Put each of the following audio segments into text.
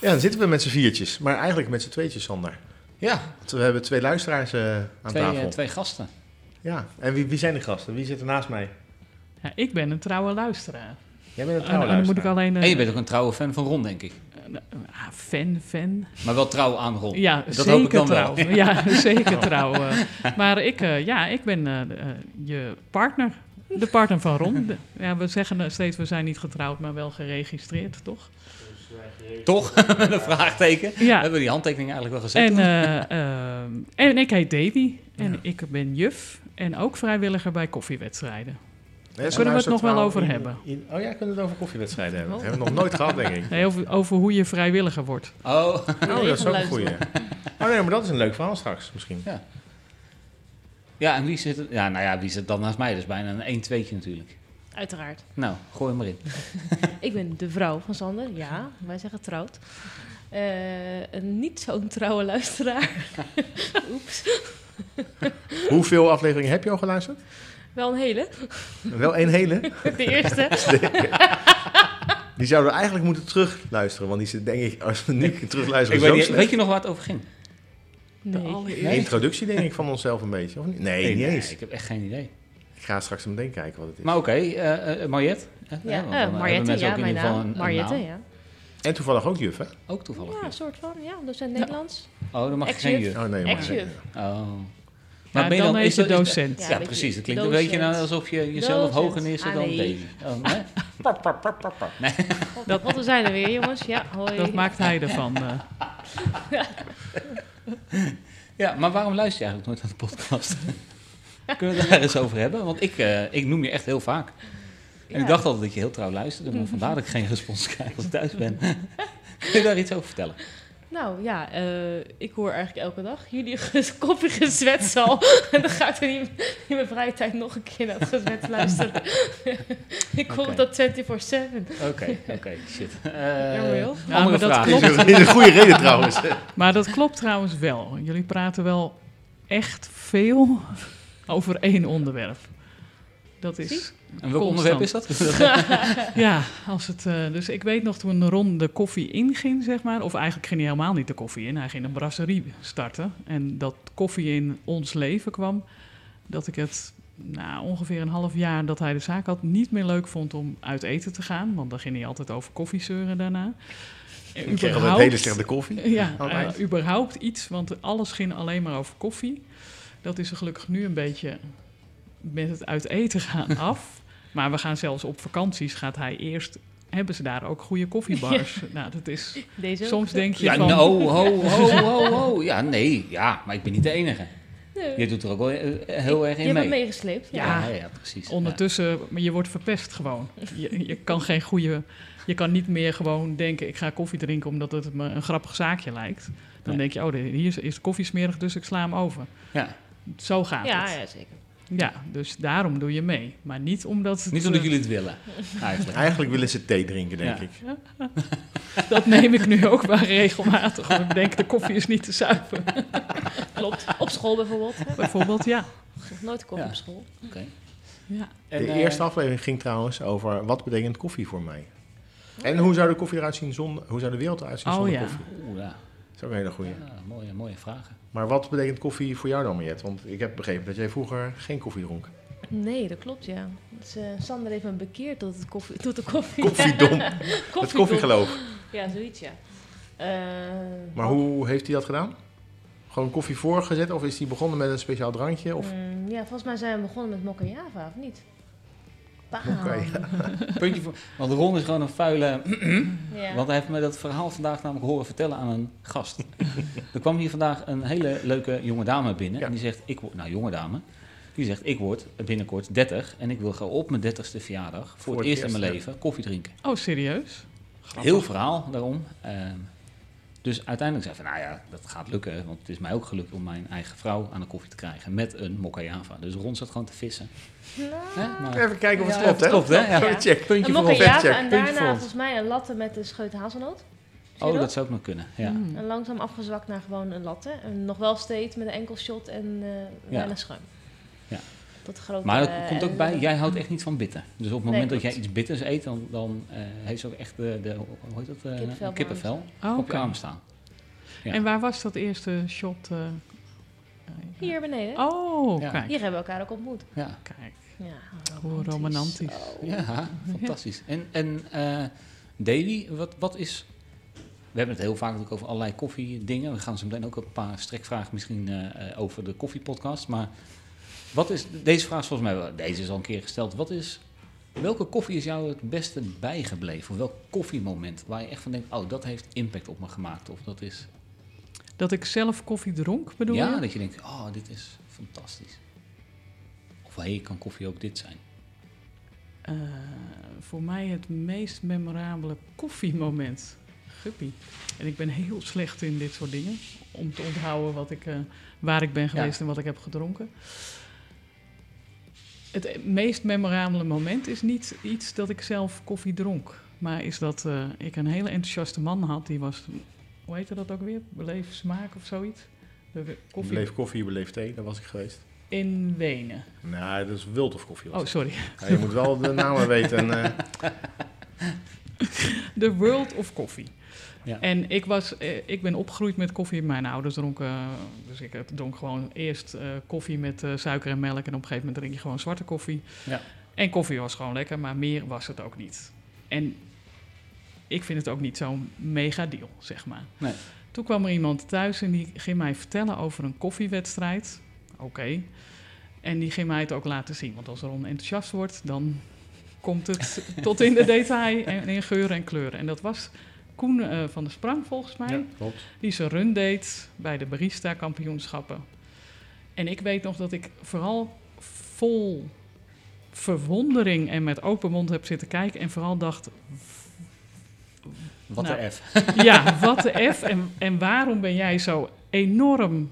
Ja, dan zitten we met z'n viertjes, maar eigenlijk met z'n tweetjes, Sander. Ja, Want we hebben twee luisteraars eh, aan twee, tafel. eh, twee gasten. Ja, en wie, wie zijn de gasten? Wie zit er naast mij? Ja, ik ben een trouwe luisteraar. Jij bent een En, trouwe en dan moet ik luisteraar. alleen... eh, En je bent ook een trouwe fan van Ron, denk ik. eh, ah, fan, fan. Maar wel trouw aan Ron. Ja, dat hoop ik zeker dan trouw. wel. Ja, zeker trouw. eh. maar ik, eh, ja, ik ben eh, eh, je partner. De partner van Ron. Ja, we zeggen eh, steeds, we zijn niet getrouwd, maar wel geregistreerd, toch? Toch? Met een vraagteken. We Ja. hebben die handtekening eigenlijk wel gezet. En, eh, ehm, en ik heet Davy. En Ja. ik ben juf en ook vrijwilliger bij koffiewedstrijden. Nee, kunnen we het nog wel over trouw hebben. in- oh ja, kunnen we het over koffiewedstrijden hebben. Dat hebben we nog nooit gehad, denk ik. Nee, over, over hoe je vrijwilliger wordt. Oh, Oh, dat is ook een goeie. Oh nee, maar dat is een leuk verhaal straks misschien. ja, en wie zit? Ja, nou ja, wie zit dan naast mij? Dat is bijna een 1 2 natuurlijk. Uiteraard. Nou, gooi hem maar in. Ik ben de vrouw van Sander. Ja, wij zeggen trouwd. Eh, een niet zo'n trouwe luisteraar. Oeps. Hoeveel afleveringen heb je al geluisterd? Wel een hele. Wel één hele. De eerste. Die zouden we eigenlijk moeten terugluisteren, want die zit denk ik, als we nu terugluisteren, Ik zo weet, niet, weet je nog waar het over ging? Nee. De introductie denk ik van onszelf een beetje, of niet? Nee, Nee, niet nee, eens. ik heb echt geen idee. Ik ga straks meteen kijken wat het is. Maar oké, eh, eh, Mariette. Eh, Ja, eh, Mariette, mensen ja, mijn ieder geval naam. Mariette, naam. ja. En toevallig ook juf, hè? Ook toevallig. Ja, Ja. een soort van. Ja, docent Nederlands. Oh, dan mag je geen juf. Oh nee, maar... Ex-juf. Oh. Maar ben je dan, is is- docent. Ja, Ja, precies. Dat klinkt een beetje nou alsof je jezelf Docent. hoger neerzet Ah, dan nee. Davy. Oh, nee? Nee. Dat, wat we zijn er weer, jongens. Ja, hoi. Dat maakt hij ervan. eh. Ja, maar waarom luister je eigenlijk nooit naar de podcast? Kunnen we het daar eens over hebben? Want ik, eh, ik noem je echt heel vaak. En Ja. ik dacht altijd dat je heel trouw luisterde, maar vandaar dat ik geen respons krijg als ik thuis ben. Kun je daar iets over vertellen? Nou ja, eh, ik hoor eigenlijk elke dag jullie koffie gezwets al. en dan ga ik er niet in mijn vrije tijd nog een keer naar het gezwets luisteren. ik hoor Oké. dat 24-7. Oké, oké, shit. Eh Jammer, joh. Ja, andere maar dat vraag. klopt. Is een- is een goede reden trouwens. Maar dat klopt trouwens wel. Jullie praten wel echt veel over één onderwerp. Dat is. En welk Constant. onderwerp is dat? Ja, als het. eh, dus ik weet nog toen Ron de koffie inging, zeg maar. Of eigenlijk ging hij helemaal niet de koffie in. Hij ging een brasserie starten. En dat koffie in ons leven kwam. Dat ik het. Nou, ongeveer een half jaar dat hij de zaak had, niet meer leuk vond om uit eten te gaan. Want dan ging hij altijd over koffiezeuren daarna. En Ik kreeg altijd überhaupt- hele slechte koffie. ja, het eind. eh, überhaupt iets, want alles ging alleen maar over koffie. Dat is er gelukkig nu een beetje met het uit eten gaan af. Maar we gaan zelfs op vakanties, gaat hij eerst... Hebben ze daar ook goede koffiebars? Nou, dat is... Deze ook? Soms denk je Ja, van... no, ho, ho, ho, ho. Ja, nee, ja, maar ik ben niet de enige. Nee. Je doet er ook wel eh, heel erg Je in hebt mee. me meegesleept. Ja. Ja, ja, precies. Ondertussen, maar je wordt verpest gewoon. Je, je kan geen goede... Je kan niet meer gewoon denken, ik ga koffie drinken omdat het me een grappig zaakje lijkt. Dan Nee. denk je, oh, hier is, is de koffie smerig, dus ik sla hem over. Ja. Zo gaat Ja, het. ja, zeker. Ja, dus daarom doe je mee. Maar niet omdat... Het, Niet omdat eh, jullie het willen, eigenlijk. Eigenlijk willen ze thee drinken, denk Ja. ik. Dat neem ik nu ook wel regelmatig. Want ik denk, de koffie is niet te zuipen. Klopt. Op school bijvoorbeeld. hè. Bijvoorbeeld, ja. Nooit koffie Ja. op school. Oké. ja. En, De eh, eerste aflevering ging trouwens over wat betekent koffie voor mij. En hoe zou de koffie eruit zien zonder, hoe zou de wereld eruit zien Oh, zonder ja. koffie? Is ook een hele goeie. Ja, mooie, mooie vragen. Maar wat betekent koffie voor jou dan, Mariette? Want ik heb begrepen dat jij vroeger geen koffie dronk. Nee, dat klopt, ja. Dus, eh, Sander heeft me bekeerd tot, het koffie, tot de koffie. Koffiedom. Het koffiegeloof. Ja, zoiets, ja. Eh, Maar hoe heeft hij dat gedaan? Gewoon koffie voorgezet of is hij begonnen met een speciaal drankje? Of... mm, ja, volgens mij zijn we begonnen met Mokka Java, of niet? Oké. Puntje voor, want Ron is gewoon een vuile... Ja. Want hij heeft me dat verhaal vandaag namelijk horen vertellen aan een gast. er kwam hier vandaag een hele leuke jonge dame binnen. Ja. En die zegt, ik word... Nou, jonge dame. Die zegt, ik word binnenkort 30 en ik wil gewoon op mijn 30ste verjaardag... voor, het eerst in mijn leven koffie drinken. Oh, serieus? Grappig. Heel verhaal daarom. Ehm, Dus uiteindelijk zei van, nou ja, dat gaat lukken. Want het is mij ook gelukt om mijn eigen vrouw aan de koffie te krijgen met een Mokka Java. Dus Ron zat gewoon te vissen. Hè? Maar- Even kijken of het Ja, klopt, hè? klopt, hè? Ja. Even check. Puntje Een voor java check, en daarna volgens mij een latte met een scheut hazelnoot. Oh, dat? dat zou ook nog kunnen. Ja. Mm. En langzaam afgezwakt naar gewoon een latte. En nog wel steeds met een enkel shot en eh Ja. weinig schuim. Ja. Tot grote... Maar er komt ook eh, bij, jij houdt echt niet van bitter. Dus op het moment dat jij iets bitters eet, dan, dan eh, heeft ze ook echt de, de hoe heet dat? eh, Kippenvel kippenvel Oh, op je arm staan. Ja. En waar was dat eerste shot? eh? Hier beneden. Oh, Ja. kijk. Hier hebben we elkaar ook ontmoet. Ja, kijk. Ja, Hoe romantisch. Oh. ja fantastisch. En, en eh, Davy, wat, wat is... We hebben het heel vaak natuurlijk over allerlei koffiedingen. We gaan zo meteen ook een paar strekvragen misschien eh, eh, over de koffiepodcast. Maar wat is... Deze vraag is volgens mij... wel- Deze is al een keer gesteld. Wat is... Welke koffie is jou het beste bijgebleven? Of welk koffiemoment waar je echt van denkt... Oh, dat heeft impact op me gemaakt. Of dat is... Dat ik zelf koffie dronk, bedoel ja, je? dat je denkt... Oh, dit is fantastisch. Of hey, kan koffie ook dit zijn? Eh, voor mij het meest memorabele koffiemoment. Guppie. En ik ben heel slecht in dit soort dingen. Om te onthouden wat ik, eh, waar ik ben geweest en wat ik heb gedronken. Het meest memorabele moment is niet iets dat ik zelf koffie dronk. Maar is dat eh, ik een hele enthousiaste man had. Die was, hoe heette dat ook weer? Beleef smaak of zoiets? De koffie Beleef koffie, beleef thee, daar was ik geweest. in Wenen. Nou, dat is Wildhof koffie. was Oh, sorry. Ja, je moet wel de namen weten. En, eh, The World of Coffee. Ja. En ik, was, eh, ik ben opgegroeid met koffie. Mijn ouders dronken, eh, dus ik eh, dronk gewoon eerst koffie met suiker en melk. En op een gegeven moment drink je gewoon zwarte koffie. Ja. En koffie was gewoon lekker, maar meer was het ook niet. En ik vind het ook niet zo'n mega deal, zeg maar. Nee. Toen kwam er iemand thuis en die ging mij vertellen over een koffiewedstrijd. Oké. En die ging mij het ook laten zien. Want als Ron enthousiast wordt, dan komt het tot in de detail en in geuren en kleuren. En dat was Koen eh, van der Sprang volgens mij. ja, klopt. Die zijn run deed bij de barista-kampioenschappen. En ik weet nog dat ik vooral vol verwondering en met open mond heb zitten kijken. En vooral dacht, Wat Nou, de F. ja, wat de F. En, en waarom ben jij zo enorm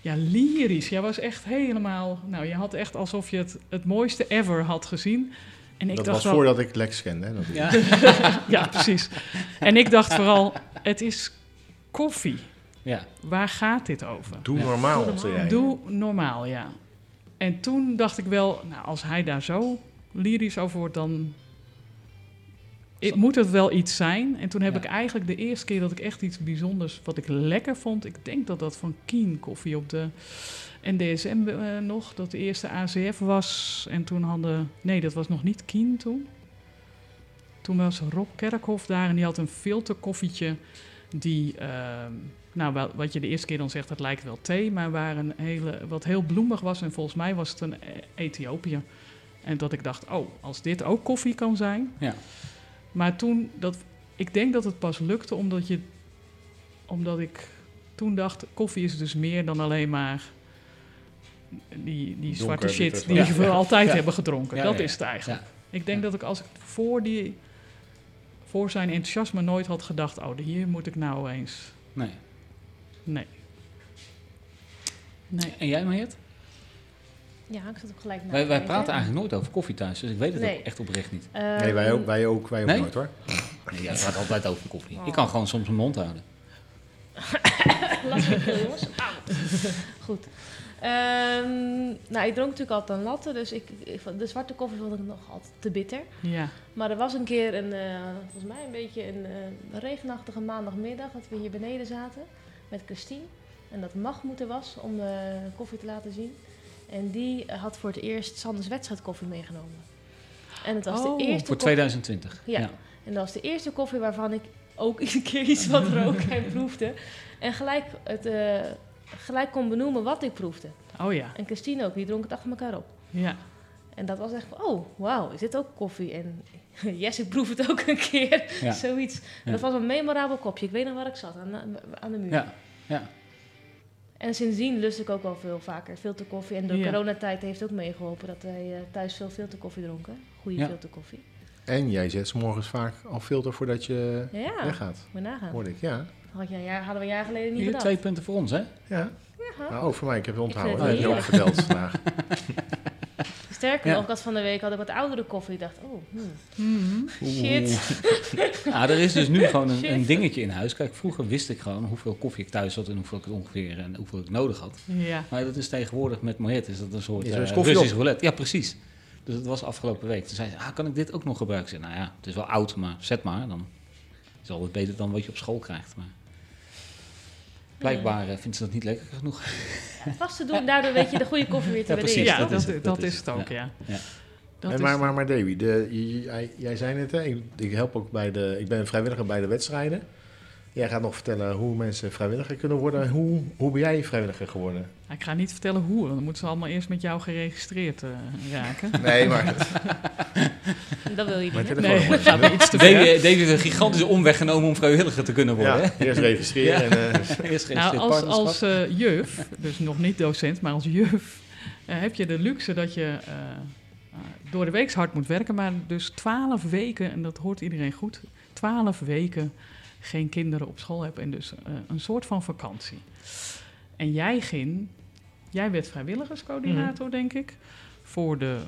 ja, lyrisch? Jij was echt helemaal... Nou, je had echt alsof je het, het mooiste ever had gezien. En ik dat dacht was wel, voordat ik Lex kende. Hè, natuurlijk. Ja. Ja, precies. En ik dacht vooral, het is koffie. ja. Waar gaat dit over? Doe Ja. normaal, Doe zei normaal. jij. Doe normaal, ja. En toen dacht ik wel, nou, als hij daar zo lyrisch over wordt, dan ik, moet het wel iets zijn. En toen heb Ja. ik eigenlijk de eerste keer dat ik echt iets bijzonders, wat ik lekker vond, ik denk dat dat van Keen koffie op de NDSM eh, nog, dat de eerste ACF was. En toen hadden, nee, dat was nog niet Keen toen. Toen was Rob Kerkhoff daar en die had een filterkoffietje die, ehm, nou, wel, wat je de eerste keer dan zegt, dat lijkt wel thee, maar waar een hele, wat heel bloemig was. En volgens mij was het een eh, Ethiopië. En dat ik dacht, oh, als dit ook koffie kan zijn. Ja. Maar toen, dat, ik denk dat het pas lukte omdat, je, omdat ik toen dacht, koffie is dus meer dan alleen maar die, die Donker, zwarte shit die we Ja. altijd Ja. hebben gedronken. Ja, dat ja, is het eigenlijk. Ja. Ik denk Ja. dat ik als ik voor, die, voor zijn enthousiasme nooit had gedacht, oh, hier moet ik nou eens. Nee. Nee. Nee. En jij, Mariet? Ja, ik zat ook gelijk na Wij, wij praten eigenlijk nooit over koffie thuis, dus ik weet het Nee. ook echt oprecht niet. Ehm, Nee, wij ook, wij ook, wij ook Nee? nooit hoor. Nee, jij praat altijd over koffie. Oh. Ik kan gewoon soms mijn mond houden. Lastig veel, jongens. Auw. Goed. Ehm, nou, ik dronk natuurlijk altijd een latte, dus ik, ik vond- de zwarte koffie vond ik nog altijd te bitter. Ja. Maar er was een keer, een, eh, volgens mij een beetje een eh, regenachtige maandagmiddag, dat we hier beneden zaten met Christine. En dat Mahmoud er was om eh, koffie te laten zien. En die had voor het eerst Sanders wedstrijd koffie meegenomen. En het was Oh, de eerste Voor koffie- 2020. Ja. En dat was de eerste koffie waarvan ik ook een keer iets wat rook en proefde. En gelijk, het, eh, gelijk kon benoemen wat ik proefde. Oh ja. En Christine ook, die dronk het achter elkaar op. Ja. En dat was echt van, oh, wauw, is dit ook koffie? En yes, ik proef het ook een keer. Ja. Zoiets. Ja. Dat was een memorabel kopje. Ik weet nog waar ik zat, aan de, aan de muur. Ja. ja. En sindsdien lust ik ook wel veel vaker filterkoffie. En door Ja. coronatijd heeft ook meegeholpen dat wij eh, thuis veel filterkoffie dronken. Goede Ja. filterkoffie. En jij zet 's morgens vaak al filter voordat je Ja, weggaat. moet je nagaan. Hoorde ik, ja. Had je, ja, hadden we een jaar geleden niet Hier, gedacht. twee punten voor ons, hè? Ja. Ja. Nou, ook voor mij. Ik heb het onthouden. Dat het heb je ook verteld vandaag. Sterker Ja. nog, ik had van de week had ik wat oudere koffie. Ik dacht, oh, hmm, shit. Ja, er is dus nu gewoon een, een dingetje in huis. Kijk, vroeger wist ik gewoon hoeveel koffie ik thuis had en hoeveel ik het ongeveer en hoeveel ik nodig had. Ja. Maar dat is tegenwoordig met Moet is dat een soort er eens eh, koffie Russisch op? roulette. Ja, precies. Dus dat was afgelopen week. Toen zei ze, ah, kan ik dit ook nog gebruiken? Ik zei, nou ja, het is wel oud, maar zet maar. Dan is het altijd beter dan wat je op school krijgt. Maar blijkbaar eh, vindt ze dat niet lekker genoeg. Vast te doen, daardoor weet je de goede koffie weer te Ja, precies. Ja, dat dat, is het, dat is is het het, ook, ja. Ja. Dat En is- maar, maar, maar Davy, jij, jij zei het, hè? Ik, ik help ook bij de. Ik ben vrijwilliger bij de wedstrijden. Jij gaat nog vertellen hoe mensen vrijwilliger kunnen worden. Hoe, hoe ben jij vrijwilliger geworden? Ik ga niet vertellen hoe, want dan moeten ze allemaal eerst met jou geregistreerd eh, raken. Nee, maar. Dat wil je niet. Nee, gaat me iets te een gigantische omweg genomen om vrijwilliger te kunnen worden. Ja, eerst registreren. Ja. En, eh? Eerst geen Nou, als, als eh, juf, dus nog niet docent, maar als juf, eh, heb je de luxe dat je eh, eh, door de week hard moet werken, maar dus twaalf weken, en dat hoort iedereen goed, twaalf weken geen kinderen op school hebt en dus eh, een soort van vakantie. En jij ging, jij werd vrijwilligerscoördinator, denk ik, voor de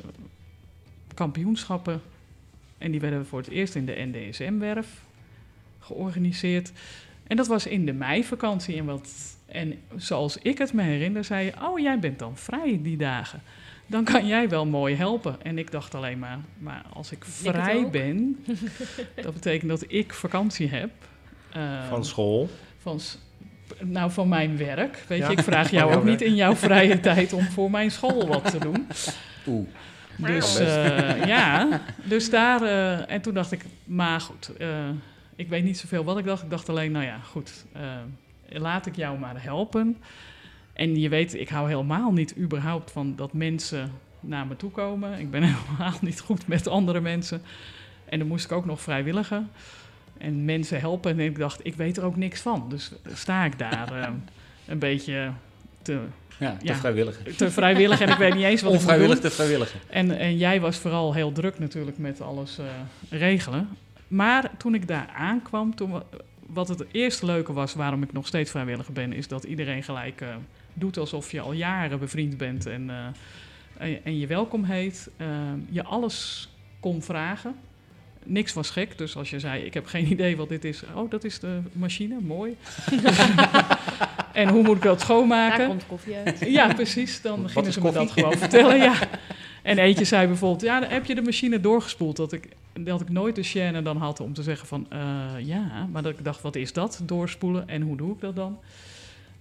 kampioenschappen. En die werden voor het eerst in de NDSM-werf georganiseerd. En dat was in de meivakantie. En, wat, en zoals ik het me herinner, zei je: Oh, jij bent dan vrij die dagen. Dan kan jij wel mooi helpen. En ik dacht alleen maar: Maar als ik vrij ben, dat betekent dat ik vakantie heb. Eh, van school. van, nou, van mijn werk. Weet Ja, je, ik vraag jou ook niet in jouw vrije tijd om voor mijn school wat te doen. Oeh. Dus eh, ja, dus daar. eh, en toen dacht ik, maar goed, eh, ik weet niet zoveel wat ik dacht. Ik dacht alleen, nou ja, goed, laat ik jou maar helpen. En je weet, ik hou helemaal niet überhaupt van dat mensen naar me toe komen. Ik ben helemaal niet goed met andere mensen. En dan moest ik ook nog vrijwilligen. En mensen helpen. En ik dacht, ik weet er ook niks van. Dus sta ik daar eh, een beetje te, Ja, te Ja. vrijwilliger. te vrijwillig. En ik weet niet eens wat. Onvrijwillig te vrijwilliger. En, en jij was vooral heel druk natuurlijk met alles eh, regelen. Maar toen ik daar aankwam, toen, wa- wat het eerste leuke was, waarom ik nog steeds vrijwilliger ben, is dat iedereen gelijk eh, doet alsof je al jaren bevriend bent en, en, en je welkom heet. Je alles kon vragen. Niks was gek, dus als je zei, ik heb geen idee wat dit is. Oh, dat is de machine, mooi. en hoe moet ik dat schoonmaken? Daar komt koffie uit. Ja, precies. Dan Wat gingen ze me dat gewoon vertellen. Ja. En eentje zei bijvoorbeeld, ja, dan heb je de machine doorgespoeld. Dat ik, dat ik nooit de chaîne dan had om te zeggen van, eh, ja. Maar dat ik dacht, wat is dat, doorspoelen? En hoe doe ik dat dan?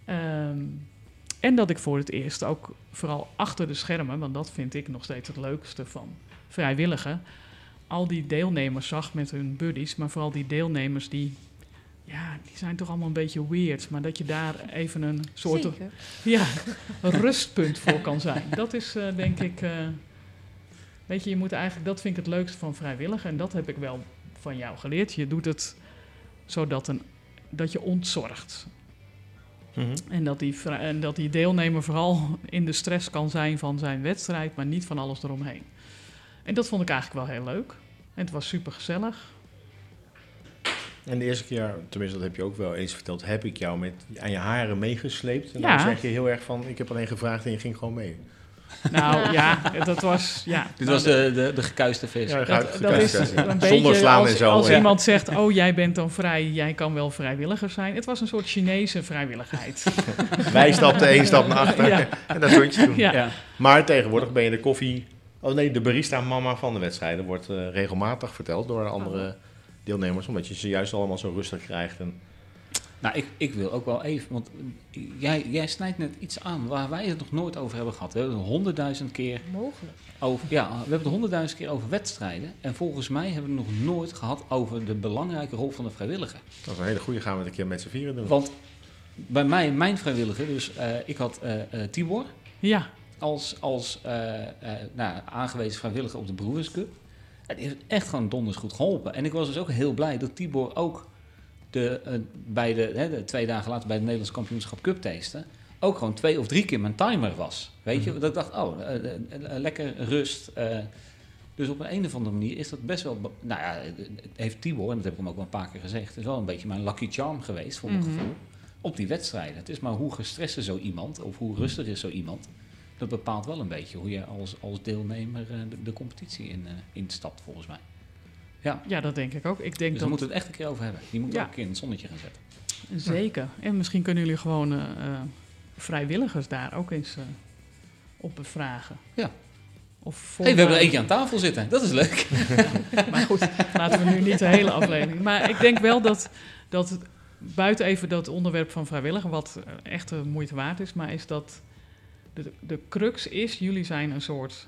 Ehm, en dat ik voor het eerst ook vooral achter de schermen, want dat vind ik nog steeds het leukste van vrijwilligen, al die deelnemers zag met hun buddies, maar vooral die deelnemers die, ja, die zijn toch allemaal een beetje weird. Maar dat je daar even een soort Zeker. ja, rustpunt voor kan zijn. Dat is eh, denk ik. eh, weet je, je moet eigenlijk. Dat vind ik het leukste van vrijwilligen. En dat heb ik wel van jou geleerd. Je doet het zodat een, dat je ontzorgt. Mhm. En dat, die, en dat die deelnemer vooral in de stress kan zijn van zijn wedstrijd, maar niet van alles eromheen. En dat vond ik eigenlijk wel heel leuk. En het was super gezellig. En de eerste keer, tenminste dat heb je ook wel eens verteld, heb ik jou met aan je haren meegesleept. En Ja. dan zeg je heel erg van, ik heb alleen gevraagd en je ging gewoon mee. Nou ja, dat was. Ja, Dit nou, was de, de, de gekuiste vis. Ja, Dat, is een Zonder slaan als, en zo. als ja. iemand zegt, oh jij bent dan vrij, jij kan wel vrijwilliger zijn. Het was een soort Chinese vrijwilligheid. Wij stapten één stap naar achter Ja. en dat stond je. Ja. Maar tegenwoordig ben je de koffie... Oh nee, de barista-mama van de wedstrijden wordt eh, regelmatig verteld door andere deelnemers. Omdat je ze juist allemaal zo rustig krijgt. En, Nou, ik, ik wil ook wel even, want jij, jij snijdt net iets aan waar wij het nog nooit over hebben gehad. We hebben het honderdduizend keer Mogelijk. over, ja, we hebben het honderdduizend keer over wedstrijden. En volgens mij hebben we het nog nooit gehad over de belangrijke rol van de vrijwilliger. dat is een hele goede, gaan we het een keer met z'n vieren doen. Want bij mij, mijn vrijwilliger, dus eh, ik had eh, eh, Tibor Ja, als, als eh, eh, nou, aangewezen vrijwilliger op de Brewers Cup. Die heeft echt gewoon donders goed geholpen. En ik was dus ook heel blij dat Tibor ook de, eh, bij de, hè, de twee dagen later bij het Nederlands kampioenschap Cup testen... ook gewoon twee of drie keer mijn timer was. Weet je, dat ik dacht, oh, lekker rust. Dus op een, een of andere manier is dat best wel... Nou ja, het heeft Tibor, en dat heb ik hem ook wel een paar keer gezegd... is wel een beetje mijn lucky charm geweest, voor mijn Mhm. gevoel. Op die wedstrijden. Het is maar hoe gestrest is zo iemand, of hoe rustig is zo iemand... dat bepaalt wel een beetje hoe je als, als deelnemer eh, de, de competitie in, eh, instapt, volgens mij. Ja, Ja, dat denk ik ook. Ik denk dus dat daar moeten we het echt een keer over hebben. Die moet Ja. ook een keer in het zonnetje gaan zetten. Zeker. En misschien kunnen jullie gewoon eh, vrijwilligers daar ook eens op bevragen. Ja. Of hey, we hebben er eentje aan tafel zitten. Dat is leuk. Maar goed, laten we nu niet de hele aflevering. Maar ik denk wel dat, dat buiten even dat onderwerp van vrijwilliger, wat echt de moeite waard is, maar is dat de, de crux is, jullie zijn een soort.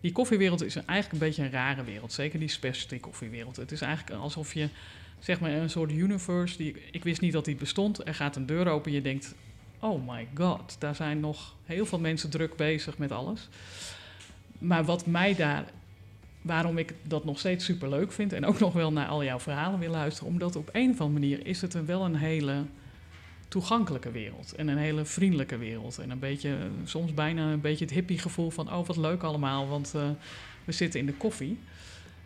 Die koffiewereld is eigenlijk een beetje een rare wereld. Zeker die specialty koffiewereld. Het is eigenlijk alsof je, zeg maar, een soort universe. Die, ik wist niet dat die bestond. Er gaat een deur open en je denkt: oh my god, daar zijn nog heel veel mensen druk bezig met alles. Maar wat mij daar waarom ik dat nog steeds super leuk vind en ook nog wel naar al jouw verhalen wil luisteren, omdat op een of andere manier is het een, wel een hele toegankelijke wereld en een hele vriendelijke wereld en een beetje, soms bijna een beetje het hippie gevoel van oh wat leuk allemaal, want eh, we zitten in de koffie.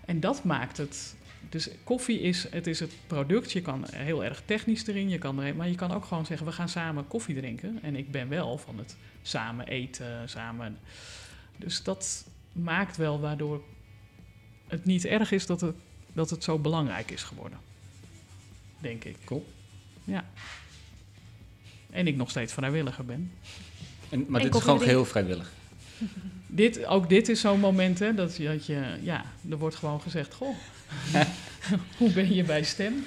En dat maakt het. Dus koffie is, het is het product. Je kan heel erg technisch erin, je kan maar je kan ook gewoon zeggen: we gaan samen koffie drinken. En ik ben wel van het samen eten, samen. Dus dat maakt wel waardoor het niet erg is dat het, dat het zo belangrijk is geworden. Denk ik. Cool. Ja. En ik nog steeds vrijwilliger ben. En, maar En dit is gewoon geheel vrijwillig. Dit, ook dit is zo'n moment, hè, dat je, dat je, ja, er wordt gewoon gezegd, goh, hoe ben je bij stem?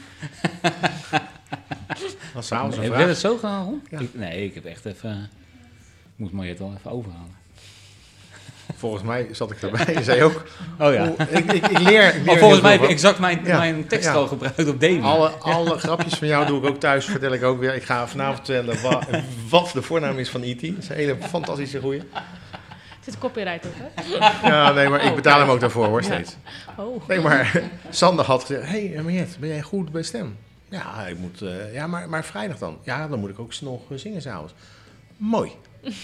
Heb je het zo Ron? Ja. Ik- nee, ik heb echt even... Ik moest Mariette wel even overhalen. Volgens mij zat ik erbij. Je zei ook. Oh ja. hoe- ik, ik, ik leer. Ik leer Maar volgens mij heb ik exact mijn, Ja. mijn tekst Ja. al gebruikt op Davy. Alle, alle grapjes van jou doe ik ook thuis, vertel ik ook weer. Ik ga vanavond vertellen wa- wat de voornaam is van E.T. Dat is een hele fantastische goeie. Er zit copyright op, hè? Ja, nee, maar ik betaal hem ook daarvoor hoor, steeds. Oh. Nee, maar Sander had gezegd, hé hey, Mariette, ben jij goed bij stem? Ja, ik moet, eh, ja maar, maar vrijdag dan? Ja, dan moet ik ook nog eh, zingen s'avonds. Mooi.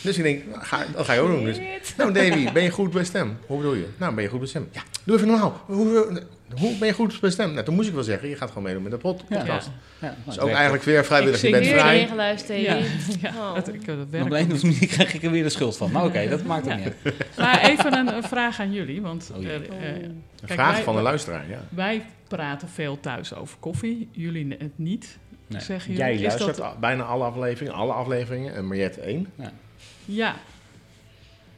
Dus ik denk, nou, ga, dat ga je ook doen. Dus, nou Davy, ben je goed bij stem? Hoe bedoel je? Nou, ben je goed bij stem? Ja, doe even normaal. Hoe, hoe ben je goed bij stem? Nou, toen moest ik wel zeggen, je gaat gewoon meedoen met de pod- podcast. Ja, nou, Dus ook werkt eigenlijk weer vrijwillig. Je Ik bent vrij. ingeluisterd, Ja, ja Oh. ik, Op een manier krijg ik er weer de schuld van. Maar oké, dat maakt ook Ja. niet uit. Maar even een, een vraag aan jullie, want Oh, eh, eh, Een Kijk, vraag wij- van de luisteraar, ja. wij praten veel thuis over koffie, jullie het niet, Nee. zeggen Jij jullie. Is luistert dat, bijna alle afleveringen, alle afleveringen. En Mariette één. ja, Ja,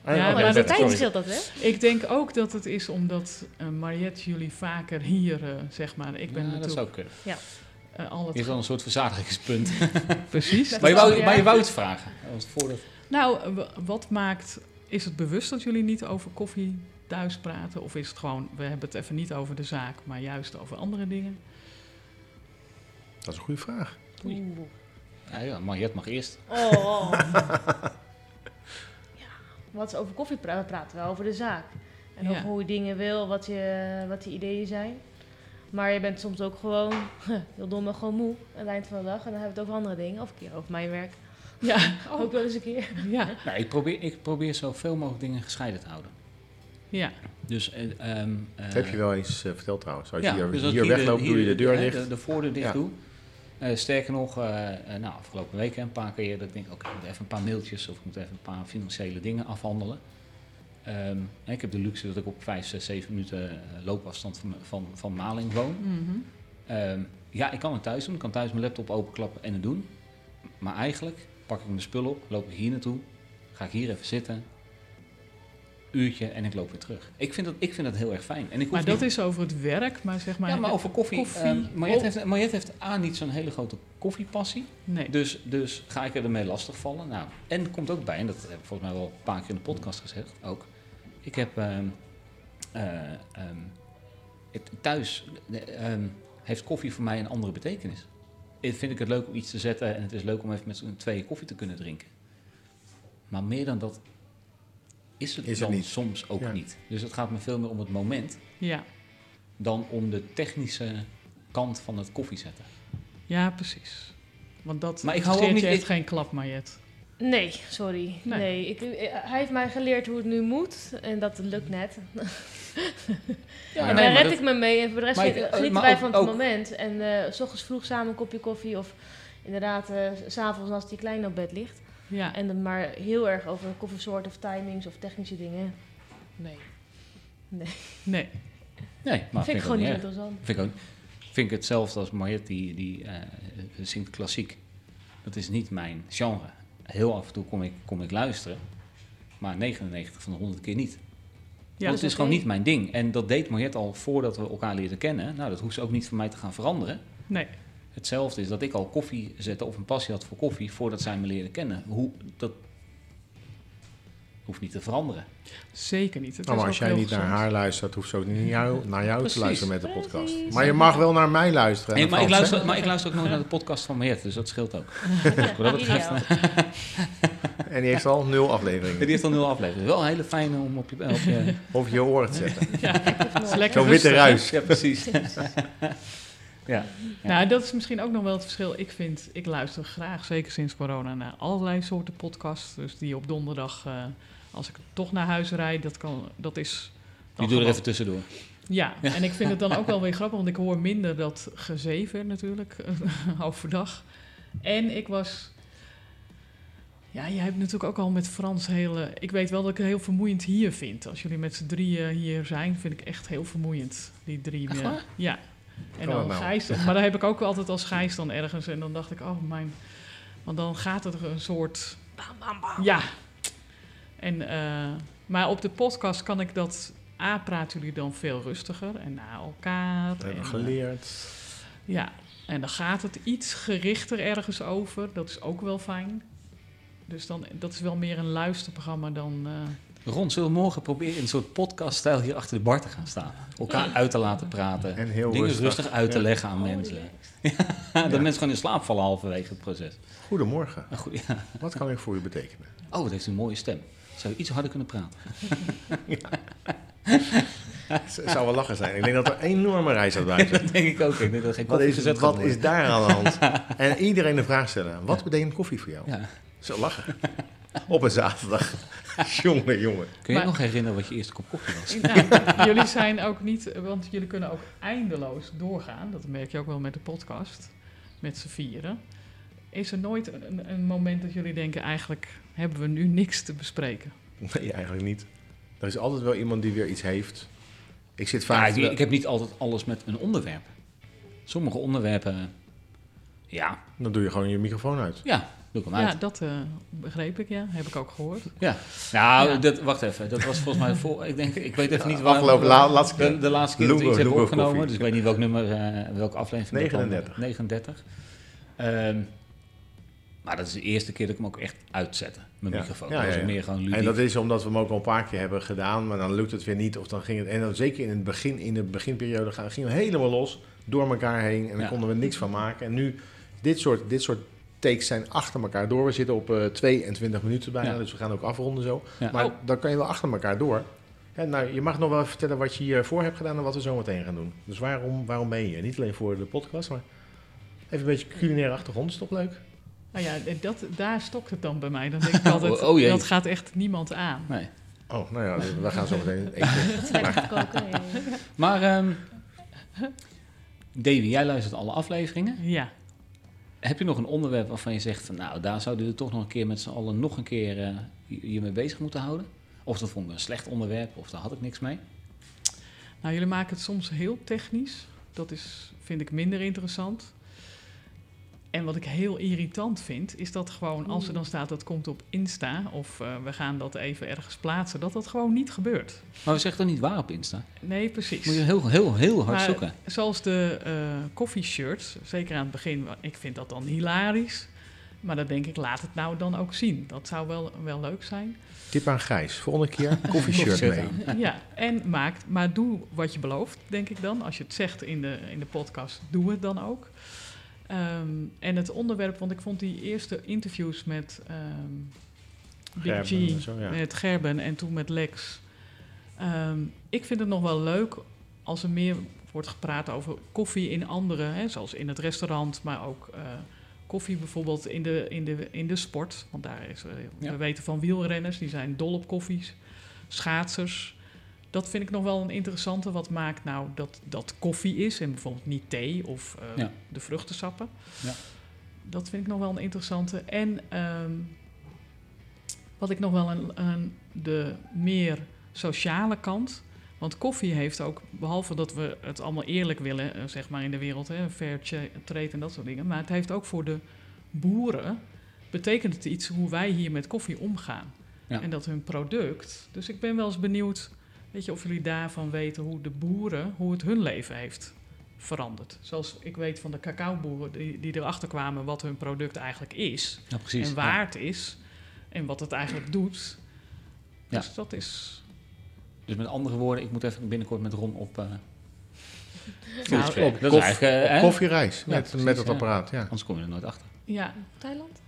oké, maar de tijd scheelt dat, hè? ik denk ook dat het is omdat uh, Mariette jullie vaker hier, eh, zeg maar, ik ben Ja, dat zou natuurlijk kunnen. eh, al het is wel een soort verzadigingspunt. precies. Maar, je wou, maar je ja. wou iets vragen. Voordat... Nou, wat maakt, is het bewust dat jullie niet over koffie thuis praten? Of is het gewoon, we hebben het even niet over de zaak, maar juist over andere dingen? Dat is een goede vraag. Oeh. Ja, ja, Mariette mag eerst. Oh. wat ze over koffie praten, praten we over de zaak. En Ja. over hoe je dingen wil, wat je, wat je ideeën zijn. Maar je bent soms ook gewoon, heel dom, maar gewoon moe aan het eind van de dag. En dan hebben we het over andere dingen. Of een keer over mijn werk. Ja, Ook wel eens een keer. ja, Nou, ik, probeer, ik probeer zoveel mogelijk dingen gescheiden te houden. ja. Dus, eh, ehm, eh, Dat heb je wel eens eh, verteld trouwens. Als ja, je hier, dus hier ik wegloopt, doe je de deur eh, dicht. De, de voordeur dicht Ja. doe. Eh, sterker nog, eh, eh, nou, afgelopen weken een paar keer dat ik denk, oké, ik moet even een paar mailtjes of ik moet even een paar financiële dingen afhandelen. Ehm, ik heb de luxe dat ik op 5, 6, 7 minuten loopafstand van, van, van Maling woon. Mhm. Ehm, ja, ik kan het thuis doen. Ik kan thuis mijn laptop openklappen en het doen. Maar eigenlijk pak ik mijn spullen op, loop ik hier naartoe, ga ik hier even zitten, uurtje en ik loop weer terug. Ik vind dat, ik vind dat heel erg fijn. En ik Maar dat niet- is over het werk, maar zeg maar... ja, maar over koffie. koffie- ehm, Mariette, Oh. heeft, Mariette heeft A niet zo'n hele grote koffiepassie. Nee. Dus, dus ga ik er ermee lastigvallen. Nou, en komt ook bij, en dat heb ik volgens mij wel een paar keer in de podcast gezegd ook. Ik heb eh, het, thuis eh, heeft koffie voor mij een andere betekenis. Ik vind ik het leuk om iets te zetten en het is leuk om even met z'n tweeën koffie te kunnen drinken. Maar meer dan dat is het Is het dan niet. soms ook Ja. niet. Dus het gaat me veel meer om het moment Ja. dan om de technische kant van het koffiezetten. ja, precies. Want dat Maar ik hou ook niet- je echt ik- geen klap, Mariette. Nee, sorry. Nee. Nee. ik, eh, hij heeft mij geleerd hoe het nu moet en dat lukt net. Ja, en daar red dat- ik me mee en voor de rest ik- genieten wij van het ook- moment. En eh, s ochtends vroeg samen een kopje koffie of inderdaad eh, s s'avonds als die klein op bed ligt. Ja, En dan maar heel erg over koffiesoort of timings of technische dingen. Nee, nee. Nee, maar vind ik gewoon niet erg. interessant. Vind ik ook. Vind ik hetzelfde als Mariette, die, die eh, zingt klassiek. Dat is niet mijn genre. Heel af en toe kom ik, kom ik luisteren, maar 99 van de 100 keer niet. Ja, Want het is gewoon niet mijn ding. En dat deed Mariette al voordat we elkaar leerden kennen. Nou, dat hoeft ze ook niet voor mij te gaan veranderen. Nee. Hetzelfde is dat ik al koffie zette of een passie had voor koffie voordat zij me leerde kennen. Hoe, dat hoeft niet te veranderen. Zeker niet. Het Nou, maar als jij niet naar haar luistert, hoeft ze ook niet naar jou, naar jou Precies. te luisteren met de podcast. Precies. Maar je mag wel naar mij luisteren. Maar, ik Frans, luister, maar ik luister ook nooit naar de podcast van Mariette, dus dat scheelt ook. Wat dat betreft, Ideaal. En die heeft al nul Die afleveringen. heeft al nul afleveringen. Wel een hele fijne om op je... Op je Of je oren te zetten. Lekker Zo'n witte ruis. ja, precies. ja. Nou, dat is misschien ook nog wel het verschil. Ik vind, ik luister graag, zeker sinds corona, naar allerlei soorten podcasts. Dus die op donderdag, eh, als ik toch naar huis rijd, dat, kan, dat is... Die doe er even tussendoor. Ja, en ik vind het dan ook wel weer grappig, want ik hoor minder dat gezeven natuurlijk, overdag. En ik was... Ja, jij hebt natuurlijk ook al met Frans hele... Ik weet wel dat ik het heel vermoeiend hier vind. Als jullie met z'n drieën hier zijn, vind ik echt heel vermoeiend. Die drie. Echt? Ja. En dan nou? Gijs... Maar daar heb ik ook altijd als Gijs dan ergens. En dan dacht ik, oh mijn... Want dan gaat het er een soort... Ja. En, eh, maar op de podcast kan ik dat... A, praten jullie dan veel rustiger en naar elkaar. We hebben en, geleerd. eh, ja, en dan gaat het iets gerichter ergens over. Dat is ook wel fijn. Dus dan, dat is wel meer een luisterprogramma dan... eh, Ron, zullen we morgen proberen in een soort podcaststijl hier achter de bar te gaan staan? Elkaar uit te laten praten. En heel Dingen rustig. rustig, uit te Ja. leggen aan Oh, mensen. dat Ja. mensen gewoon in slaap vallen halverwege het proces. Goedemorgen. Goed. Wat kan ik voor u betekenen? Oh, dat heeft een mooie stem. Zou je iets harder kunnen praten? Het zou wel lachen zijn. Ik denk dat er een enorme reis bij zit. Dat denk ik ook. Ik denk dat er geen Wat, is, wat is daar aan de hand? En iedereen de vraag stellen. Wat betekent koffie voor jou? Zo lachen. Op een zaterdag. jongen, jongen. Kun je Maar- nog herinneren wat je eerste kop koffie was? Nou, jullie zijn ook niet, want jullie kunnen ook eindeloos doorgaan. Dat merk je ook wel met de podcast, met z'n vieren. Is er nooit een, een moment dat jullie denken, eigenlijk hebben we nu niks te bespreken? Nee, eigenlijk niet. Er is altijd wel iemand die weer iets heeft. Ik zit Ja, vaak... ik, ik heb niet altijd alles met een onderwerp. Sommige onderwerpen, ja, Dan doe je gewoon je microfoon uit. ja, doe ik hem Ja, uit. dat eh, begreep ik, ja. Heb ik ook gehoord. Ja. Nou, Ja. Dat, wacht even. Dat was volgens mij voor. Ik denk, ik weet even niet waar. Afgelopen la- laatste de, keer. de laatste keer dat we Logo- iets Logo opgenomen. koffie. Dus ik weet niet welk nummer, eh, welke aflevering. dat dan- 39. 39. Ehm, maar dat is de eerste keer dat ik hem ook echt uitzette, mijn Ja. microfoon. Ja, dat was ja, ja. meer gewoon ludiek. En dat is omdat we hem ook al een paar keer hebben gedaan, maar dan lukt het weer niet. Of dan ging het, en dan zeker in het begin, in de beginperiode, gaan- gingen we helemaal los door elkaar heen. En dan Ja. konden we niks van maken. En nu, dit soort, dit soort takes zijn achter elkaar door. We zitten op eh 22 minuten bijna, Ja. dus we gaan ook afronden zo. Ja. Maar Oh. dan kan je wel achter elkaar door. Ja, nou, je mag nog wel vertellen wat je hiervoor hebt gedaan en wat we zo meteen gaan doen. Dus waarom, waarom ben je hier? Niet alleen voor de podcast, maar even een beetje culinaire achtergrond. Is toch leuk? Nou ja, dat, daar stokt het dan bij mij. Dan denk ik altijd, Oh, oh jee. dat gaat echt niemand aan. Nee. Oh, nou ja, we gaan zo meteen eten. Te koken. Maar, ehm Davy, jij luistert alle afleveringen. Ja. Heb je nog een onderwerp waarvan je zegt van nou, daar zouden we toch nog een keer met z'n allen nog een keer eh, je mee bezig moeten houden? Of dat vond ik een slecht onderwerp, of daar had ik niks mee. Nou, jullie maken het soms heel technisch. Dat is, vind ik minder interessant. En wat ik heel irritant vind, is dat gewoon als er dan staat dat komt op Insta of eh, we gaan dat even ergens plaatsen, dat dat gewoon niet gebeurt. Maar we zeggen toch niet waar op Insta? Nee, precies. Moet je heel, heel, heel hard Maar zoeken. Zoals de eh coffee shirts, zeker aan het begin, ik vind dat dan hilarisch. Maar dan denk ik, laat het nou dan ook zien. Dat zou wel, wel leuk zijn. Tip aan Gijs. Volgende keer koffie shirt Shirt mee. Ja, en maak, maar doe wat je belooft, denk ik dan. Als je het zegt in de, in de podcast, doe het dan ook. Ehm, en het onderwerp, want ik vond die eerste interviews met ehm Big Gerben G, en zo, ja. met Gerben en toen met Lex. Ehm, ik vind het nog wel leuk als er meer wordt gepraat over koffie in andere, hè, zoals in het restaurant, maar ook eh, koffie bijvoorbeeld in de, in de, in de sport. Want daar is, eh, Ja. we weten van wielrenners, die zijn dol op koffies. Schaatsers. Dat vind ik nog wel een interessante. Wat maakt nou dat dat koffie is en bijvoorbeeld niet thee of eh, Ja. de vruchtensappen. Ja. Dat vind ik nog wel een interessante. En ehm, wat ik nog wel een, een, de meer sociale kant. Want koffie heeft ook, behalve dat we het allemaal eerlijk willen, eh, zeg maar in de wereld, hè, fair trade en dat soort dingen. Maar het heeft ook voor de boeren, betekent het iets hoe wij hier met koffie omgaan. Ja. En dat hun product. Dus ik ben wel eens benieuwd, weet je, of jullie daarvan weten hoe de boeren, hoe het hun leven heeft veranderd. Zoals ik weet van de cacaoboeren die, die erachter kwamen wat hun product eigenlijk is Ja, precies. en waard is en wat het eigenlijk doet. Ja. Dus dat is. Dus met andere woorden, ik moet even binnenkort met Ron op... Nou, op dat is eigenlijk... eh, hè? Koffiereis met, precies, met het ja. apparaat, ja. Anders kom je er nooit achter. Ja, Thailand?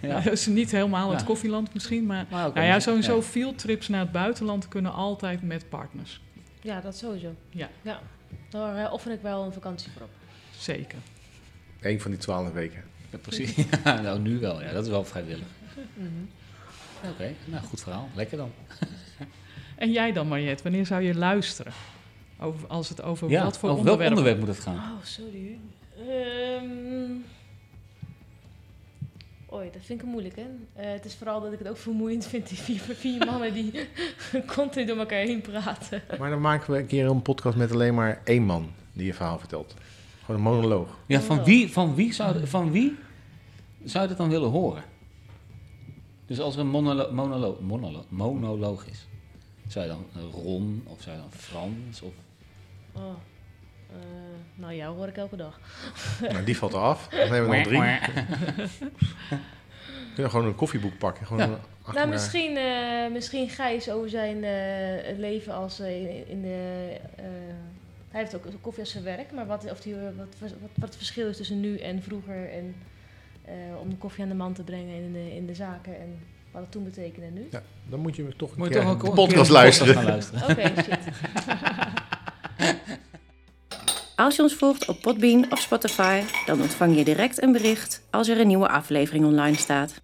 Ja. dat is niet helemaal het koffieland misschien, maar. Maar Nou ja, sowieso Ja. fieldtrips naar het buitenland kunnen altijd met partners. Ja, dat sowieso. Ja. ja. Daar eh, offer ik wel een vakantie voor op. Zeker. Eén van die twaalf weken. Ja, precies. Ja, nou, nu wel. Ja, dat is wel vrijwillig. Mhm. Oké, nou, goed verhaal. Lekker dan. En jij dan, Mariette, wanneer zou je luisteren? Over, als het over Ja, wat voor over onderwerp... welk onderwerp moet het gaan? Oh, sorry. Ehm Oei, dat vind ik moeilijk, hè? Eh, het is vooral dat ik het ook vermoeiend vind, die vier, vier mannen die continu door elkaar heen praten. Maar dan maken we een keer een podcast met alleen maar één man die je verhaal vertelt. Gewoon een monoloog. Ja, van wie, van wie, zou, van wie zou je dat dan willen horen? Dus als er een monolo monolo monolo monoloog is, zou je dan Ron of zou je dan Frans? Of... Oh. Nou, jou hoor ik elke dag. Nou, die valt eraf. Dan hebben we nog drie. Kun je gewoon een koffieboek pakken. Gewoon Ja. een- Nou, misschien, eh, misschien Gijs over zijn eh, leven als eh, in, in de... eh, hij heeft ook koffie als zijn werk, maar wat, of die, wat, wat, wat het verschil is tussen nu en vroeger en eh, om de koffie aan de man te brengen in de, in de zaken en wat het toen betekende en nu. Ja, dan moet je toch een Moet keer toch ook de een keer podcast een luisteren. gaan luisteren. Oké, shit. Als je ons volgt op Podbean of Spotify, dan ontvang je direct een bericht als er een nieuwe aflevering online staat.